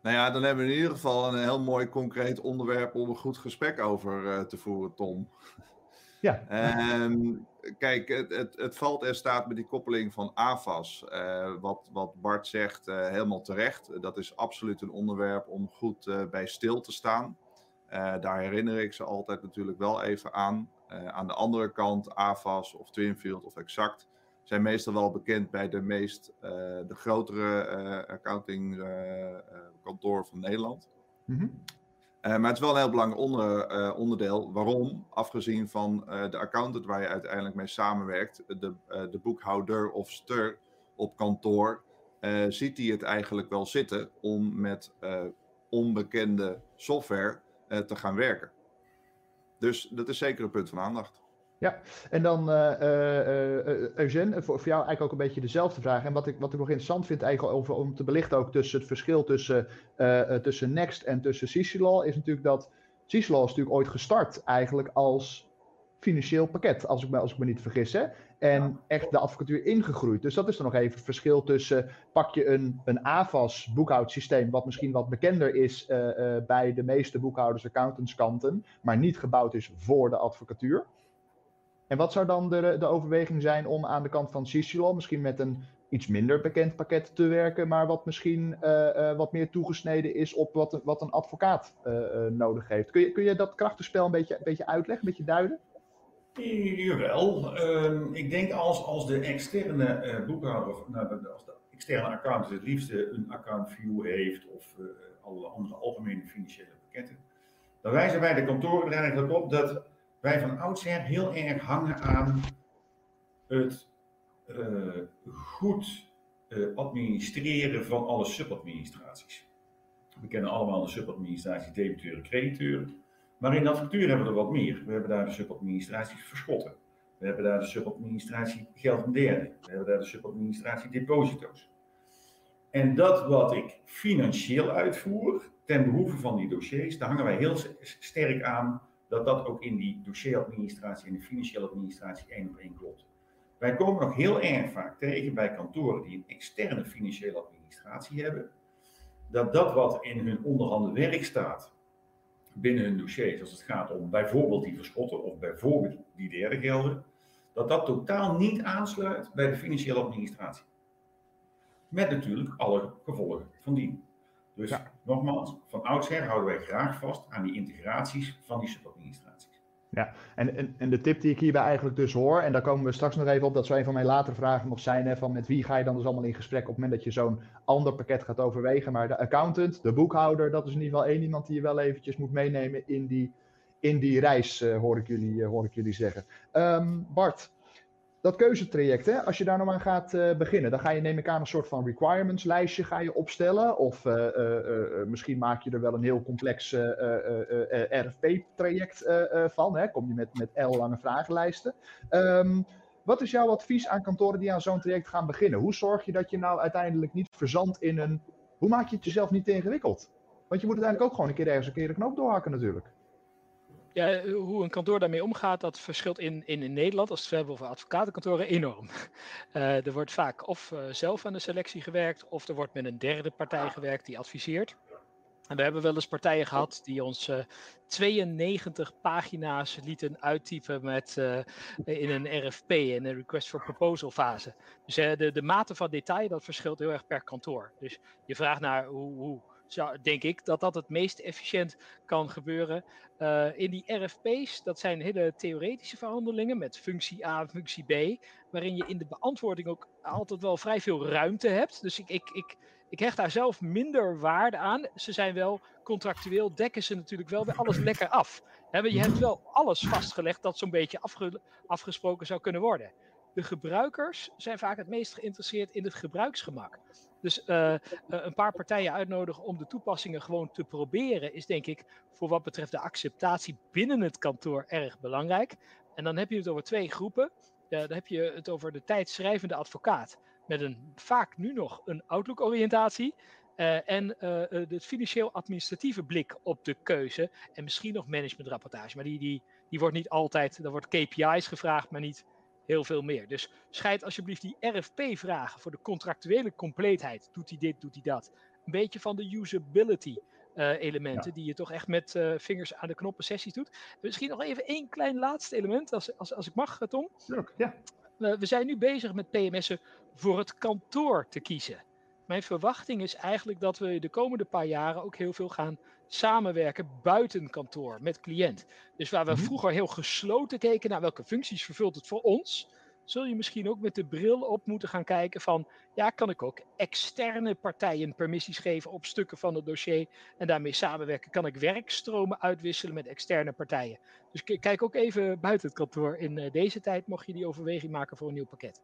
S5: Nou ja, dan hebben we in ieder geval een heel mooi concreet onderwerp om een goed gesprek over uh, te voeren, Tom. Ja. Um, kijk, het, het, het, valt en staat met die koppeling van AFAS. Uh, wat, wat Bart zegt, uh, helemaal terecht. Dat is absoluut een onderwerp om goed bij stil te staan. daar herinner ik ze altijd natuurlijk wel even aan. aan de andere kant, AFAS of Twinfield of Exact zijn meestal wel bekend bij de meest de grotere accounting kantoor van Nederland. Mm -hmm. Uh, maar het is wel een heel belangrijk onder, onderdeel. Waarom? Afgezien van de accountant waar je uiteindelijk mee samenwerkt, de, de boekhouder of stur op kantoor, ziet hij het eigenlijk wel zitten om met onbekende software te gaan werken. Dus dat is zeker een punt van aandacht.
S2: Ja, en dan uh, Eugène, voor, voor, jou eigenlijk ook een beetje dezelfde vraag. En wat ik, wat ik nog interessant vind eigenlijk over, om te belichten ook tussen het verschil tussen, tussen Next en tussen Cicilol, is natuurlijk dat Cicilol is natuurlijk ooit gestart eigenlijk als financieel pakket, als ik me, als ik me niet vergis. Hè? En echt de advocatuur ingegroeid. Dus dat is dan nog even het verschil tussen pak je een, een AVAS boekhoudsysteem, wat misschien wat bekender is bij de meeste boekhouders, accountants kanten, maar niet gebouwd is voor de advocatuur. En wat zou dan de, de overweging zijn om aan de kant van Cicilol misschien met een iets minder bekend pakket te werken, maar wat misschien uh, uh, wat meer toegesneden is op wat, wat een advocaat uh, nodig heeft. Kun je, kun je dat krachtenspel een beetje, een beetje uitleggen, een beetje duiden?
S4: Jawel. Ehm, ik denk als, als de externe boekhouder, nou, als de externe accountant het liefste een account view heeft of alle andere algemene financiële pakketten, dan wijzen wij de kantoren er eigenlijk op dat wij van oudsher heel erg hangen aan het uh, goed uh, administreren van alle subadministraties. We kennen allemaal de subadministratie debiteuren, crediteuren. Maar in de advocatuur hebben we er wat meer. We hebben daar de subadministratie verschotten. We hebben daar de subadministratie geld en derde. We hebben daar de subadministratie deposito's. En dat wat ik financieel uitvoer, ten behoeve van die dossiers, daar hangen wij heel sterk aan dat dat ook in die dossieradministratie en de financiële administratie één op één klopt. Wij komen nog heel erg vaak tegen bij kantoren die een externe financiële administratie hebben, dat dat wat in hun onderhanden werk staat binnen hun dossiers, als het gaat om bijvoorbeeld die verschotten of bijvoorbeeld die derde gelden, dat dat totaal niet aansluit bij de financiële administratie. Met natuurlijk alle gevolgen van dien. Dus nogmaals, van oudsher houden wij graag vast aan die integraties van die subadministraties.
S2: Ja, en, en, en de tip die ik hierbij eigenlijk dus hoor, en daar komen we straks nog even op, dat zou een van mijn latere vragen nog zijn, hè, van met wie ga je dan dus allemaal in gesprek op het moment dat je zo'n ander pakket gaat overwegen. Maar de accountant, de boekhouder, dat is in ieder geval één iemand die je wel eventjes moet meenemen in die, in die reis, uh, hoor, ik jullie, uh, hoor ik jullie zeggen. Um, Bart, dat keuzetraject, hè, als je daar nou aan gaat uh, beginnen, dan ga je neem ik aan een soort van requirements lijstje ga je opstellen. Of uh, uh, misschien maak je er wel een heel complex RFP-traject van. Hè? Kom je met, met L-lange vragenlijsten. Um, wat is jouw advies aan kantoren die aan zo'n traject gaan beginnen? Hoe zorg je dat je nou uiteindelijk niet verzandt in een... Hoe maak je het jezelf niet te ingewikkeld? Want je moet uiteindelijk ook gewoon een keer ergens een keer de knoop doorhakken natuurlijk.
S3: Ja, eh, hoe een kantoor daarmee omgaat, dat verschilt in, in, Nederland, als we hebben over advocatenkantoren, enorm. Uh, er wordt vaak of uh, zelf aan de selectie gewerkt, of er wordt met een derde partij gewerkt die adviseert. En we hebben wel eens partijen gehad die ons 92 pagina's lieten uittypen met, in een RFP, in een Request for Proposal fase. Dus de, de mate van detail dat verschilt heel erg per kantoor. Dus je vraagt naar hoe, hoe zou, denk ik dat dat het meest efficiënt kan gebeuren. Uh, in die RFP's, dat zijn hele theoretische verhandelingen met functie A en functie B, waarin je in de beantwoording ook altijd wel vrij veel ruimte hebt. Dus ik, ik, ik, ik hecht daar zelf minder waarde aan. Ze zijn wel contractueel, dekken ze natuurlijk wel weer alles lekker af. je hebt wel alles vastgelegd dat zo'n beetje afge, afgesproken zou kunnen worden. De gebruikers zijn vaak het meest geïnteresseerd in het gebruiksgemak. Dus uh, een paar partijen uitnodigen om de toepassingen gewoon te proberen, is denk ik voor wat betreft de acceptatie binnen het kantoor erg belangrijk. En dan heb je het over twee groepen. Uh, dan heb je het over de tijdschrijvende advocaat met een vaak nu nog een Outlook-oriëntatie. Uh, en de financieel-administratieve blik op de keuze. En misschien nog managementrapportage. Maar die, die, die wordt niet altijd. Er wordt KPI's gevraagd, maar niet heel veel meer. Dus scheid alsjeblieft die RFP-vragen voor de contractuele compleetheid. Doet hij dit, doet hij dat? Een beetje van de usability uh, elementen, die je toch echt met uh, vingers aan de knoppen sessies doet. Misschien nog even één klein laatste element, als, als, als ik mag, Tom.
S2: Ja.
S3: Uh, we zijn nu bezig met PMS'en voor het kantoor te kiezen. Mijn verwachting is eigenlijk dat we de komende paar jaren ook heel veel gaan samenwerken buiten kantoor met cliënt. Dus waar we mhm. vroeger heel gesloten keken naar welke functies vervult het voor ons, zul je misschien ook met de bril op moeten gaan kijken van, ja, kan ik ook externe partijen permissies geven op stukken van het dossier en daarmee samenwerken? Kan ik werkstromen uitwisselen met externe partijen? Dus kijk ook even buiten het kantoor in eh, deze tijd, mocht je die overweging maken voor een nieuw pakket.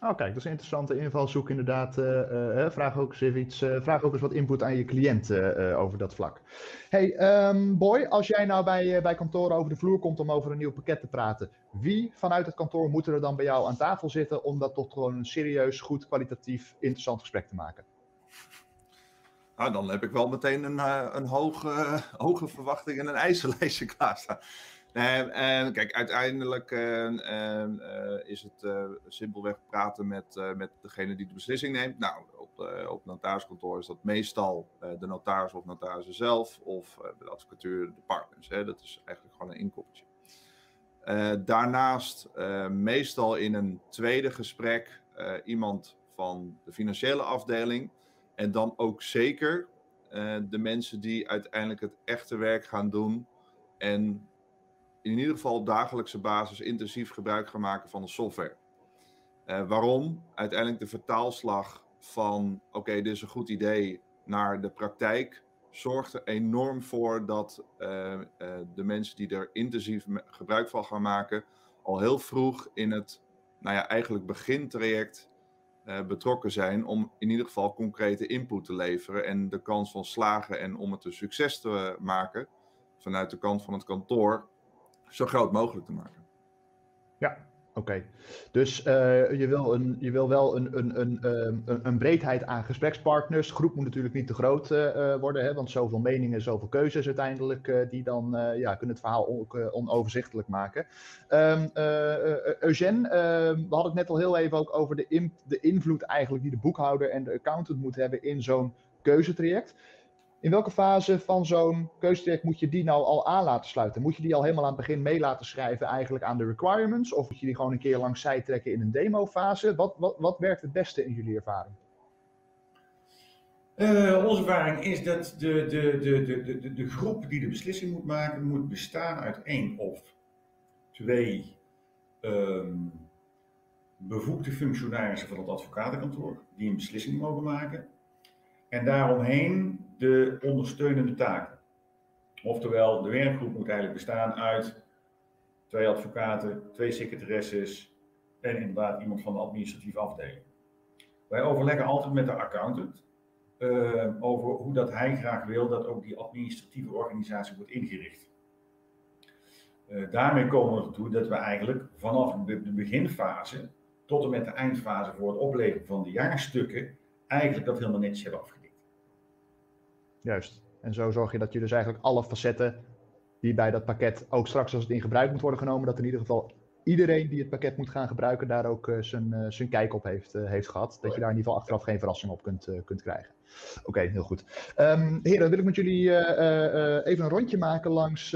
S2: Oh, kijk, dat is een interessante invalshoek inderdaad. Uh, vraag, ook eens even iets, vraag ook eens wat input aan je cliënt over dat vlak. Hey, um, Boy, als jij nou bij, bij kantoor over de vloer komt om over een nieuw pakket te praten, wie vanuit het kantoor moet er dan bij jou aan tafel zitten om dat toch gewoon een serieus, goed, kwalitatief, interessant gesprek te maken?
S5: Nou, dan heb ik wel meteen een, een hoge, hoge verwachting en een eisenlijstje klaarstaan. En, kijk, uiteindelijk uh, is het uh, simpelweg praten met, met degene die de beslissing neemt. Nou, op, op notariskantoor is dat meestal de notaris of notarissen zelf of de advocatuur, de partners. Hè. Dat is eigenlijk gewoon een inkoppertje. daarnaast, meestal in een tweede gesprek, iemand van de financiële afdeling. En dan ook zeker de mensen die uiteindelijk het echte werk gaan doen. En in ieder geval op dagelijkse basis intensief gebruik gaan maken van de software. Uh, waarom? Uiteindelijk de vertaalslag van oké, dit is een goed idee naar de praktijk zorgt er enorm voor dat uh, uh, de mensen die er intensief gebruik van gaan maken, al heel vroeg in het nou ja, eigenlijk begintraject betrokken zijn om in ieder geval concrete input te leveren en de kans van slagen en om het een succes te maken vanuit de kant van het kantoor zo groot mogelijk te maken.
S2: Ja, oké. Dus uh, je, wil een, je wil wel een, een, een, een, een breedheid aan gesprekspartners. Groep moet natuurlijk niet te groot uh, worden, hè, want zoveel meningen, zoveel keuzes uiteindelijk, die dan ja, kunnen het verhaal on, onoverzichtelijk maken. Um, Eugène, ehm, we hadden het net al heel even ook over de, in, de invloed eigenlijk die de boekhouder en de accountant moet hebben in zo'n keuzetraject. In welke fase van zo'n keuzetraject moet je die nou al aan laten sluiten? Moet je die al helemaal aan het begin mee laten schrijven eigenlijk aan de requirements? Of moet je die gewoon een keer langs zij trekken in een demofase? Wat, wat, wat werkt het beste in jullie ervaring?
S4: Uh, onze ervaring is dat de, de, de, de, de, de groep die de beslissing moet maken, moet bestaan uit één of twee um, bevoegde functionarissen van het advocatenkantoor, die een beslissing mogen maken. En daaromheen de ondersteunende taken. Oftewel, de werkgroep moet eigenlijk bestaan uit twee advocaten, twee secretaresses en inderdaad iemand van de administratieve afdeling. Wij overleggen altijd met de accountant uh, over hoe dat hij graag wil dat ook die administratieve organisatie wordt ingericht. Uh, daarmee komen we ertoe dat we eigenlijk vanaf de, beginfase tot en met de eindfase voor het opleveren van de jaarstukken eigenlijk dat helemaal netjes hebben afgediend.
S2: Juist. En zo zorg je dat je dus eigenlijk alle facetten die bij dat pakket, ook straks als het in gebruik moet worden genomen, dat in ieder geval iedereen die het pakket moet gaan gebruiken daar ook zijn, zijn kijk op heeft, heeft gehad. Dat je daar in ieder geval achteraf geen verrassing op kunt, kunt krijgen. Oké, heel goed. Um, heren, dan wil ik met jullie even een rondje maken langs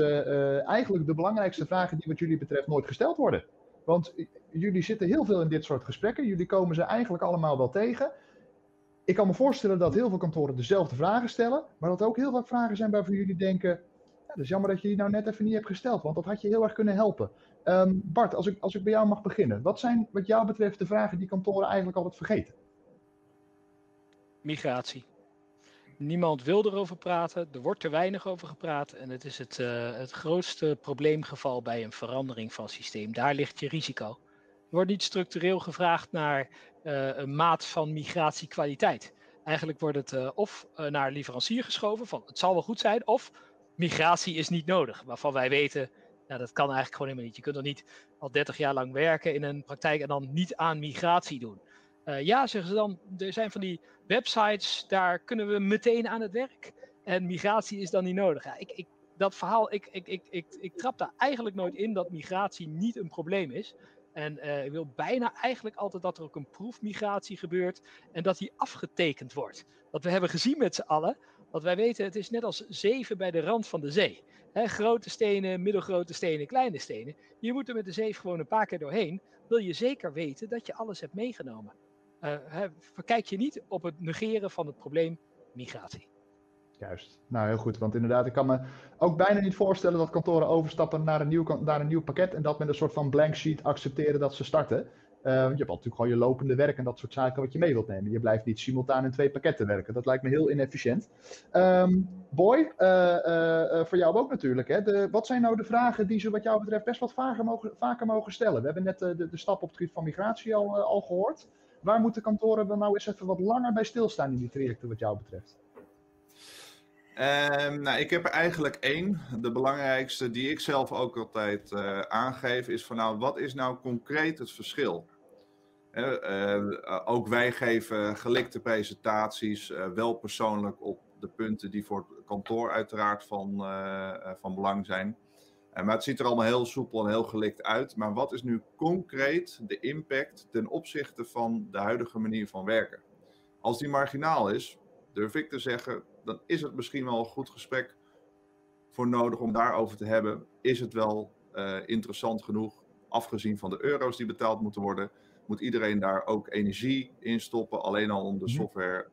S2: eigenlijk de belangrijkste vragen die wat jullie betreft nooit gesteld worden. Want jullie zitten heel veel in dit soort gesprekken. Jullie komen ze eigenlijk allemaal wel tegen. Ik kan me voorstellen dat heel veel kantoren dezelfde vragen stellen, maar dat er ook heel vaak vragen zijn waarvan jullie denken, ja, dat is jammer dat je die nou net even niet hebt gesteld, want dat had je heel erg kunnen helpen. Um, Bart, als ik, als ik bij jou mag beginnen, wat zijn wat jou betreft de vragen die kantoren eigenlijk altijd vergeten?
S3: Migratie. Niemand wil erover praten, er wordt te weinig over gepraat en het is het, uh, het grootste probleemgeval bij een verandering van systeem. Daar ligt je risico. Wordt niet structureel gevraagd naar uh, een maat van migratiekwaliteit. Eigenlijk wordt het uh, of naar leverancier geschoven van het zal wel goed zijn, of migratie is niet nodig. Waarvan wij weten, nou, dat kan eigenlijk gewoon helemaal niet. Je kunt er niet al 30 jaar lang werken in een praktijk en dan niet aan migratie doen. Ja, zeggen ze dan, er zijn van die websites, daar kunnen we meteen aan het werk. En migratie is dan niet nodig. Ik, ik, dat verhaal, ik, ik, ik, ik, ik trap daar eigenlijk nooit in dat migratie niet een probleem is. En uh, ik wil bijna eigenlijk altijd dat er ook een proefmigratie gebeurt en dat die afgetekend wordt. Dat we hebben gezien met z'n allen, want wij weten, het is net als zeven bij de rand van de zee. Grote stenen, middelgrote stenen, kleine stenen. Je moet er met de zeef gewoon een paar keer doorheen. Wil je zeker weten dat je alles hebt meegenomen. Uh, verkijk je niet op het negeren van het probleem migratie.
S2: Juist. Nou, heel goed. Want inderdaad, ik kan me ook bijna niet voorstellen dat kantoren overstappen naar een nieuw, naar een nieuw pakket en dat met een soort van blank sheet accepteren dat ze starten. Uh, je hebt natuurlijk gewoon je lopende werk en dat soort zaken wat je mee wilt nemen. Je blijft niet simultaan in twee pakketten werken. Dat lijkt me heel inefficiënt. Um, Boy, uh, uh, voor jou ook natuurlijk. Hè? De, wat zijn nou de vragen die ze wat jou betreft best wat vaker mogen, vaker mogen stellen? We hebben net de, de, stap op het gebied van migratie al, al gehoord. Waar moeten kantoren dan nou eens even wat langer bij stilstaan in die trajecten wat jou betreft?
S5: Um, nou, ik heb er eigenlijk één. De belangrijkste die ik zelf ook altijd uh, aangeef is van nou, wat is nou concreet het verschil? Uh, uh, ook wij geven gelikte presentaties, wel persoonlijk op de punten die voor het kantoor uiteraard van, van belang zijn. maar het ziet er allemaal heel soepel en heel gelikt uit. Maar wat is nu concreet de impact ten opzichte van de huidige manier van werken? Als die marginaal is, durf ik te zeggen, dan is het misschien wel een goed gesprek voor nodig om daarover te hebben. Is het wel uh, interessant genoeg, afgezien van de euro's die betaald moeten worden? Moet iedereen daar ook energie in stoppen, alleen al om de mhm. software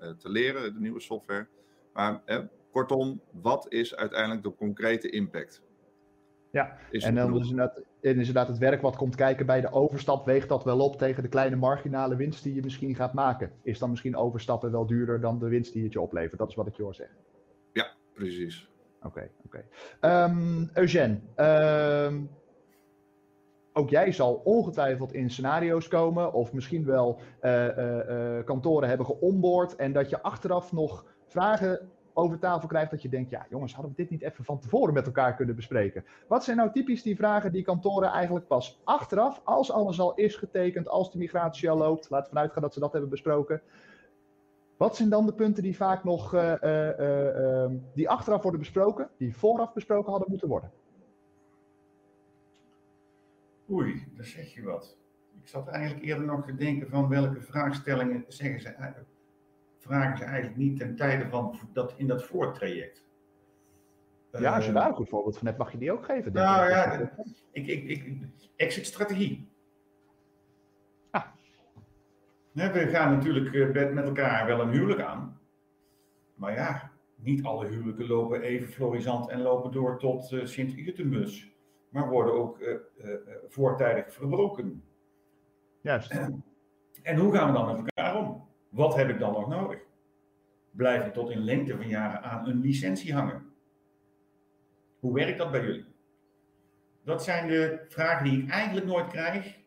S5: uh, te leren, de nieuwe software? Maar eh, kortom, wat is uiteindelijk de concrete impact?
S2: Ja, en dan is inderdaad, inderdaad het werk wat komt kijken bij de overstap, weegt dat wel op tegen de kleine marginale winst die je misschien gaat maken? Is dan misschien overstappen wel duurder dan de winst die het je oplevert? Dat is wat ik je hoor zeggen.
S5: Ja, precies.
S2: Oké, okay, oké. Okay. Um, Eugène, um, ook jij zal ongetwijfeld in scenario's komen, of misschien wel uh, uh, uh, kantoren hebben geonboard en dat je achteraf nog vragen over tafel krijgt dat je denkt, ja jongens, hadden we dit niet even van tevoren met elkaar kunnen bespreken? Wat zijn nou typisch die vragen die kantoren eigenlijk pas achteraf, als alles al is getekend, als de migratie al loopt, laten we vanuit gaan dat ze dat hebben besproken. Wat zijn dan de punten die vaak nog, uh, uh, uh, die achteraf worden besproken, die vooraf besproken hadden moeten worden?
S4: Oei, daar zeg je wat. Ik zat eigenlijk eerder nog te denken van welke vraagstellingen zeggen ze vragen ze eigenlijk niet ten tijde van dat, in dat voortraject.
S2: Ja, als je eh, daar een goed voorbeeld van hebt, mag je die ook geven.
S4: Nou ja, ik, ik, ik, exit-strategie. Ah. We gaan natuurlijk eh, met elkaar wel een huwelijk aan. Maar ja, niet alle huwelijken lopen even florisant en lopen door tot uh, Sint-Utemus. Maar worden ook uh, uh, voortijdig verbroken.
S2: Juist.
S4: en hoe gaan we dan met elkaar om? Wat heb ik dan nog nodig? Blijf ik tot in lengte van jaren aan een licentie hangen? Hoe werkt dat bij jullie? Dat zijn de vragen die ik eigenlijk nooit krijg,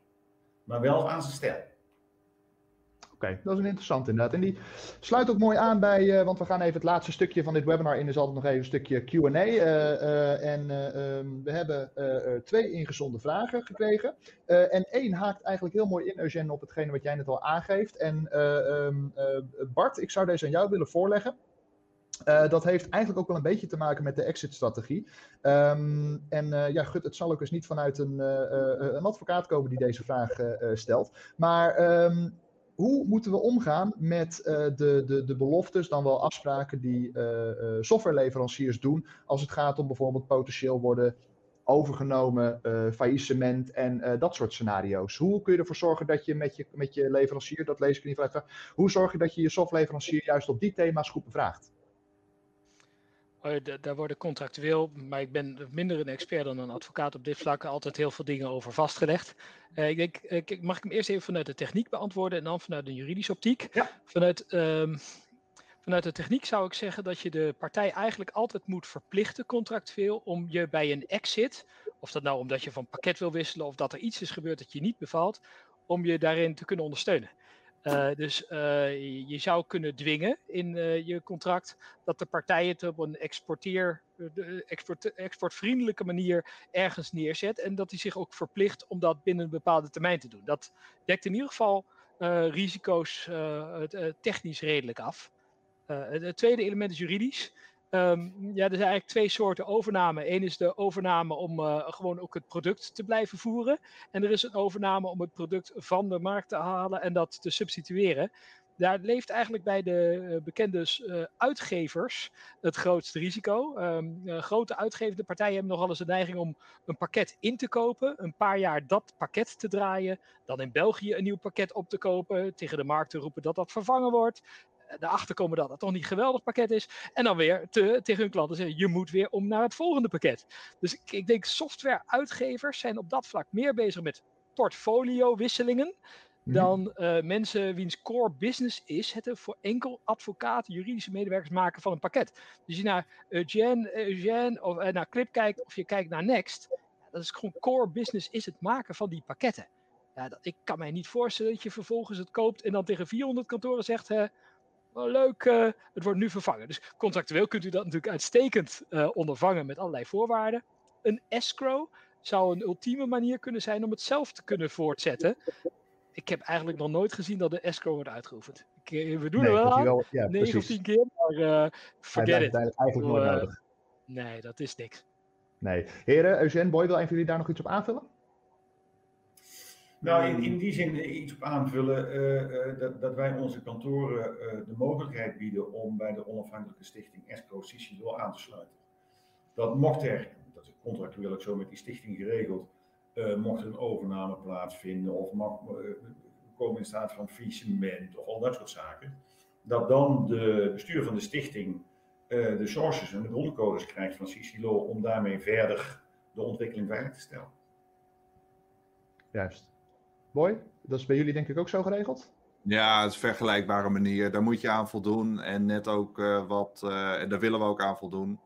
S4: maar wel aan ze stel.
S2: Oké, dat is een interessant inderdaad. En die sluit ook mooi aan bij, uh, want we gaan even het laatste stukje van dit webinar in, is altijd nog even een stukje Q&A. Uh, uh, en um, we hebben twee ingezonden vragen gekregen. en één haakt eigenlijk heel mooi in, Eugène, op hetgene wat jij net al aangeeft. En um, Bart, ik zou deze aan jou willen voorleggen. Dat heeft eigenlijk ook wel een beetje te maken met de exit-strategie. Um, en ja, gut, het zal ook eens niet vanuit een, advocaat komen die deze vraag stelt. Maar hoe moeten we omgaan met de, de, de beloftes, dan wel afspraken die softwareleveranciers doen als het gaat om bijvoorbeeld potentieel worden overgenomen, faillissement en dat soort scenario's. Hoe kun je ervoor zorgen dat je met je, met je leverancier, dat lees ik ieder geval hoe zorg je dat je je softwareleverancier juist op die thema's goed bevraagt?
S3: Oh, daar worden contractueel, maar ik ben minder een expert dan een advocaat op dit vlak, altijd heel veel dingen over vastgelegd. Uh, ik denk, uh, mag ik hem eerst even vanuit de techniek beantwoorden en dan vanuit de juridische optiek?
S2: Ja.
S3: Vanuit, um, vanuit de techniek zou ik zeggen dat je de partij eigenlijk altijd moet verplichten contractueel om je bij een exit, of dat nou omdat je van pakket wil wisselen of dat er iets is gebeurd dat je niet bevalt, om je daarin te kunnen ondersteunen. Uh, dus uh, je zou kunnen dwingen in uh, je contract dat de partij het op een exporteer, export, exportvriendelijke manier ergens neerzet. En dat hij zich ook verplicht om dat binnen een bepaalde termijn te doen. Dat dekt in ieder geval risico's technisch redelijk af. het tweede element is juridisch. Um, ja, er zijn eigenlijk twee soorten overname. Eén is de overname om uh, gewoon ook het product te blijven voeren. En er is een overname om het product van de markt te halen en dat te substitueren. Daar leeft eigenlijk bij de uh, bekende uh, uitgevers het grootste risico. Um, grote uitgevende partijen hebben nogal eens de neiging om een pakket in te kopen, een paar jaar dat pakket te draaien, dan in België een nieuw pakket op te kopen, tegen de markt te roepen dat dat vervangen wordt, erachter komen dat het toch niet een geweldig pakket is. En dan weer te, tegen hun klanten zeggen, je moet weer om naar het volgende pakket. Dus ik, ik denk softwareuitgevers zijn op dat vlak meer bezig met portfoliowisselingen. Mhm. Dan uh, mensen wiens core business is het voor enkel advocaten, juridische medewerkers maken van een pakket. Dus je naar Eugene, Eugene of uh, naar Clip kijkt of je kijkt naar Next, dat is gewoon core business is het maken van die pakketten. Ja, dat, ik kan mij niet voorstellen dat je vervolgens het koopt en dan tegen 400 kantoren zegt, leuk, uh, het wordt nu vervangen. Dus contractueel kunt u dat natuurlijk uitstekend uh, ondervangen met allerlei voorwaarden. Een escrow zou een ultieme manier kunnen zijn om het zelf te kunnen voortzetten. Ik heb eigenlijk nog nooit gezien dat de escrow wordt uitgeoefend. Ik, eh, we doen nee, er wel aan, wel, ja, 9 of 10 keer, maar uh, forget it.
S2: Eigenlijk nooit nodig.
S3: Nee, dat is niks.
S2: Nee. Heren, Eugène, Boy, wil een van jullie daar nog iets op aanvullen?
S4: Nou, in, in die zin iets op aanvullen, uh, uh, dat, dat, wij onze kantoren uh, de mogelijkheid bieden om bij de onafhankelijke stichting Escro Sicilo aan te sluiten. Dat mocht er, dat is contractueel ook zo met die stichting geregeld, mocht er een overname plaatsvinden of mag, komen in staat van faillissement of al dat soort zaken, dat dan de bestuur van de stichting de sources en de broncodes krijgt van Sicilo om daarmee verder de ontwikkeling veilig te stellen.
S2: Juist. Dat is bij jullie denk ik ook zo geregeld?
S5: Ja, het is een vergelijkbare manier. Daar moet je aan voldoen. En net ook uh, wat, uh, en daar willen we ook aan voldoen.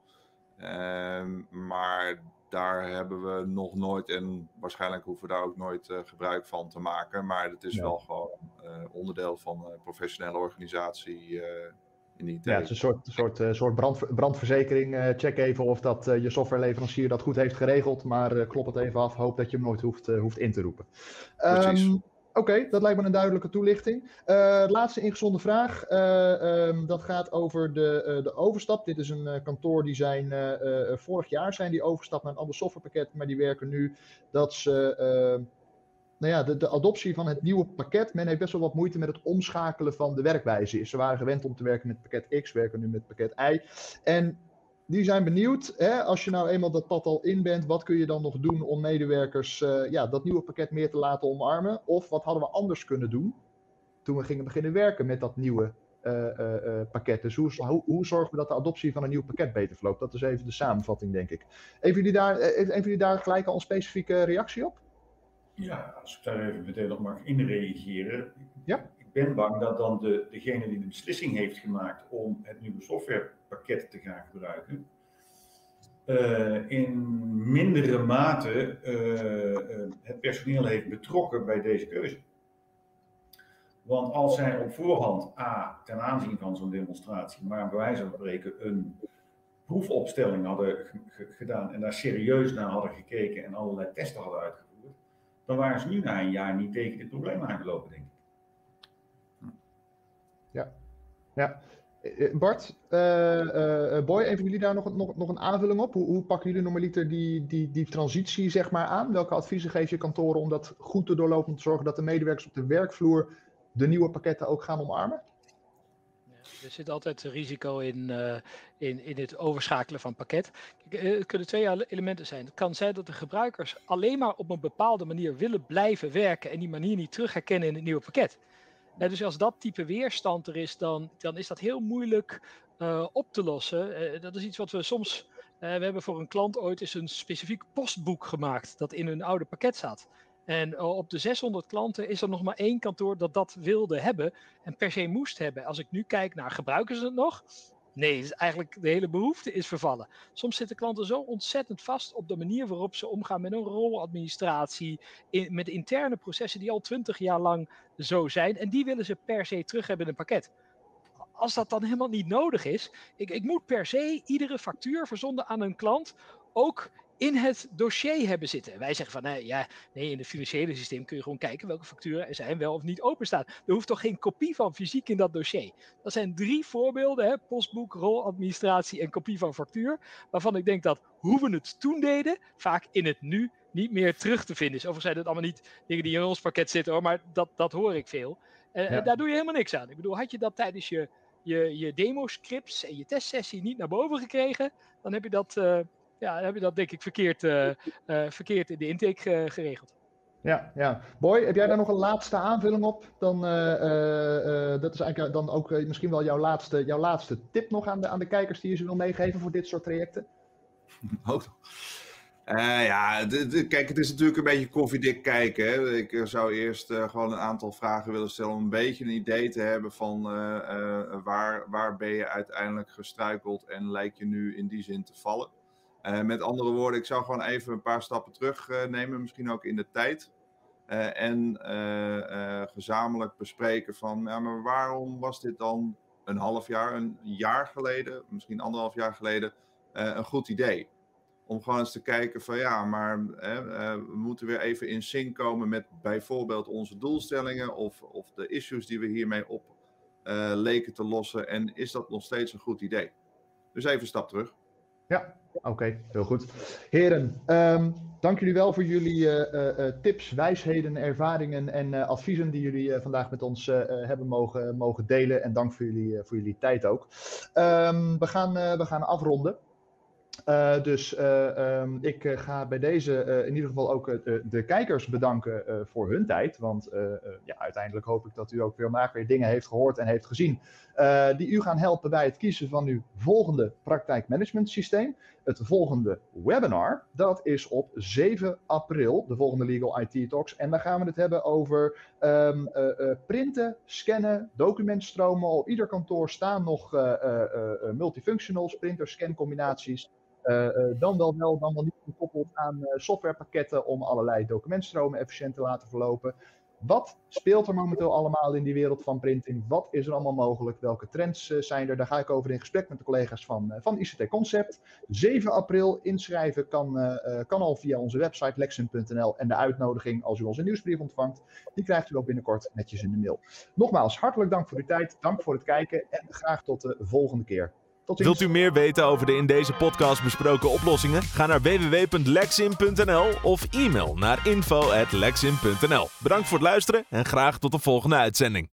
S5: Uh, maar daar hebben we nog nooit, en waarschijnlijk hoeven we daar ook nooit uh, gebruik van te maken. Maar het is ja. wel gewoon onderdeel van een professionele organisatie
S2: ja, het is een soort, soort, uh, soort brand, brandverzekering. Uh, check even of dat, uh, je softwareleverancier dat goed heeft geregeld. Maar klop het even af. Hoop dat je hem nooit hoeft, hoeft in te roepen.
S5: Precies. Um,
S2: Oké, okay, dat lijkt me een duidelijke toelichting. Uh, laatste ingezonde vraag. Uh, um, dat gaat over de, uh, de overstap. Dit is een kantoor die zijn vorig jaar zijn die overstap naar een ander softwarepakket. Maar die werken nu dat ze ehm, nou ja, de, adoptie van het nieuwe pakket. Men heeft best wel wat moeite met het omschakelen van de werkwijze. Ze waren gewend om te werken met pakket X, werken nu met pakket Y. En die zijn benieuwd, hè, als je nou eenmaal dat pad al in bent, wat kun je dan nog doen om medewerkers uh, ja, dat nieuwe pakket meer te laten omarmen? Of wat hadden we anders kunnen doen toen we gingen beginnen werken met dat nieuwe uh, uh, pakket? Dus hoe, hoe, hoe, zorgen we dat de adoptie van een nieuw pakket beter verloopt? Dat is even de samenvatting, denk ik. Even jullie daar, even jullie daar gelijk al een specifieke reactie op?
S4: Ja, als ik daar even meteen op mag inreageren.
S2: Ja?
S4: Ik ben bang dat dan de, degene die de beslissing heeft gemaakt om het nieuwe softwarepakket te gaan gebruiken, uh, in mindere mate uh, uh, het personeel heeft betrokken bij deze keuze. Want als zij op voorhand A, ten aanzien van zo'n demonstratie, maar bij wijze van spreken een proefopstelling hadden gedaan en daar serieus naar hadden gekeken en allerlei testen hadden uitgevoerd dan waren ze nu na een jaar niet tegen dit probleem aangelopen, denk ik.
S2: Ja, ja. Bart, Boy, een van jullie daar nog, nog, nog een aanvulling op? Hoe, hoe pakken jullie normaliter die, die, die transitie zeg maar, aan? Welke adviezen geef je kantoren om dat goed te doorlopen, om te zorgen dat de medewerkers op de werkvloer de nieuwe pakketten ook gaan omarmen?
S3: Er zit altijd risico in, uh, in, in het overschakelen van pakket. Eh, het kunnen twee elementen zijn. Het kan zijn dat de gebruikers alleen maar op een bepaalde manier willen blijven werken en die manier niet terug herkennen in het nieuwe pakket. Dus als dat type weerstand er is, dan, dan is dat heel moeilijk op te lossen. dat is iets wat we soms. we hebben voor een klant ooit eens een specifiek postboek gemaakt dat in hun oude pakket zat. En eh, op de 600 klanten is er nog maar één kantoor dat dat wilde hebben en per se moest hebben. Als ik nu kijk naar gebruiken ze het nog? Nee, eigenlijk de hele behoefte is vervallen. Soms zitten klanten zo ontzettend vast op de manier waarop ze omgaan met een roladministratie, in, met interne processen die al twintig jaar lang zo zijn. En die willen ze per se terug hebben in een pakket. Als dat dan helemaal niet nodig is, ik, ik moet per se iedere factuur verzonden aan een klant ook in het dossier hebben zitten. Wij zeggen van, nee, ja, nee, in het financiële systeem kun je gewoon kijken welke facturen er zijn wel of niet openstaan. Er hoeft toch geen kopie van fysiek in dat dossier. Dat zijn drie voorbeelden, hè, postboek, roladministratie en kopie van factuur, waarvan ik denk dat hoe we het toen deden, vaak in het nu niet meer terug te vinden is. Overigens zijn het allemaal niet dingen die in ons pakket zitten hoor, maar dat, dat hoor ik veel. En daar doe je helemaal niks aan. Ik bedoel, had je dat tijdens je, je, je demo-scripts en je testsessie niet naar boven gekregen, dan heb je dat... Uh, ja, dan heb je dat denk ik verkeerd, uh, uh, verkeerd in de intake uh, geregeld.
S2: Ja, ja. Boy, heb jij daar nog een laatste aanvulling op? Dan, dat is eigenlijk dan ook misschien wel jouw laatste, jouw laatste tip nog aan de, aan de kijkers die je ze wil meegeven voor dit soort trajecten.
S5: Oh. ja, kijk, het is natuurlijk een beetje koffiedik kijken. Hè. Ik zou eerst gewoon een aantal vragen willen stellen om een beetje een idee te hebben van waar, waar ben je uiteindelijk gestruikeld en lijkt je nu in die zin te vallen. Uh, met andere woorden, ik zou gewoon even een paar stappen terug uh, nemen, misschien ook in de tijd. Uh, en gezamenlijk bespreken van, ja, maar waarom was dit dan een half jaar, een jaar geleden, misschien anderhalf jaar geleden, een goed idee? Om gewoon eens te kijken van, ja, maar we moeten weer even in sync komen met bijvoorbeeld onze doelstellingen of, of de issues die we hiermee op leken te lossen. En is dat nog steeds een goed idee? Dus even een stap terug.
S2: Ja, oké, heel goed. Heren, um, dank jullie wel voor jullie uh, uh, tips, wijsheden, ervaringen en adviezen die jullie vandaag met ons hebben mogen, mogen delen. En dank voor jullie, voor jullie tijd ook. Um, we, gaan, we gaan afronden. Uh, dus uh, um, ik uh, ga bij deze in ieder geval ook de kijkers bedanken voor hun tijd. Want ja, uiteindelijk hoop ik dat u ook vandaag weer dingen heeft gehoord en heeft gezien. die u gaan helpen bij het kiezen van uw volgende praktijkmanagement systeem. Het volgende webinar, dat is op 7 april, de volgende Legal IT Talks. En daar gaan we het hebben over um, printen, scannen, documentstromen. Op ieder kantoor staan nog multifunctionals, printer-scan combinaties. Uh, uh, dan wel wel, dan wel niet gekoppeld aan softwarepakketten om allerlei documentstromen efficiënt te laten verlopen. Wat speelt er momenteel allemaal in die wereld van printing? Wat is er allemaal mogelijk? Welke trends zijn er? Daar ga ik over in gesprek met de collega's van, van ICT Concept. 7 april inschrijven kan, kan al via onze website lexin.nl. En de uitnodiging, als u onze nieuwsbrief ontvangt, die krijgt u ook binnenkort netjes in de mail. Nogmaals, hartelijk dank voor uw tijd. Dank voor het kijken en graag tot de volgende keer.
S1: Wilt u meer weten over de in deze podcast besproken oplossingen? Ga naar www.lexin.nl of e-mail naar info.lexin.nl. Bedankt voor het luisteren en graag tot de volgende uitzending.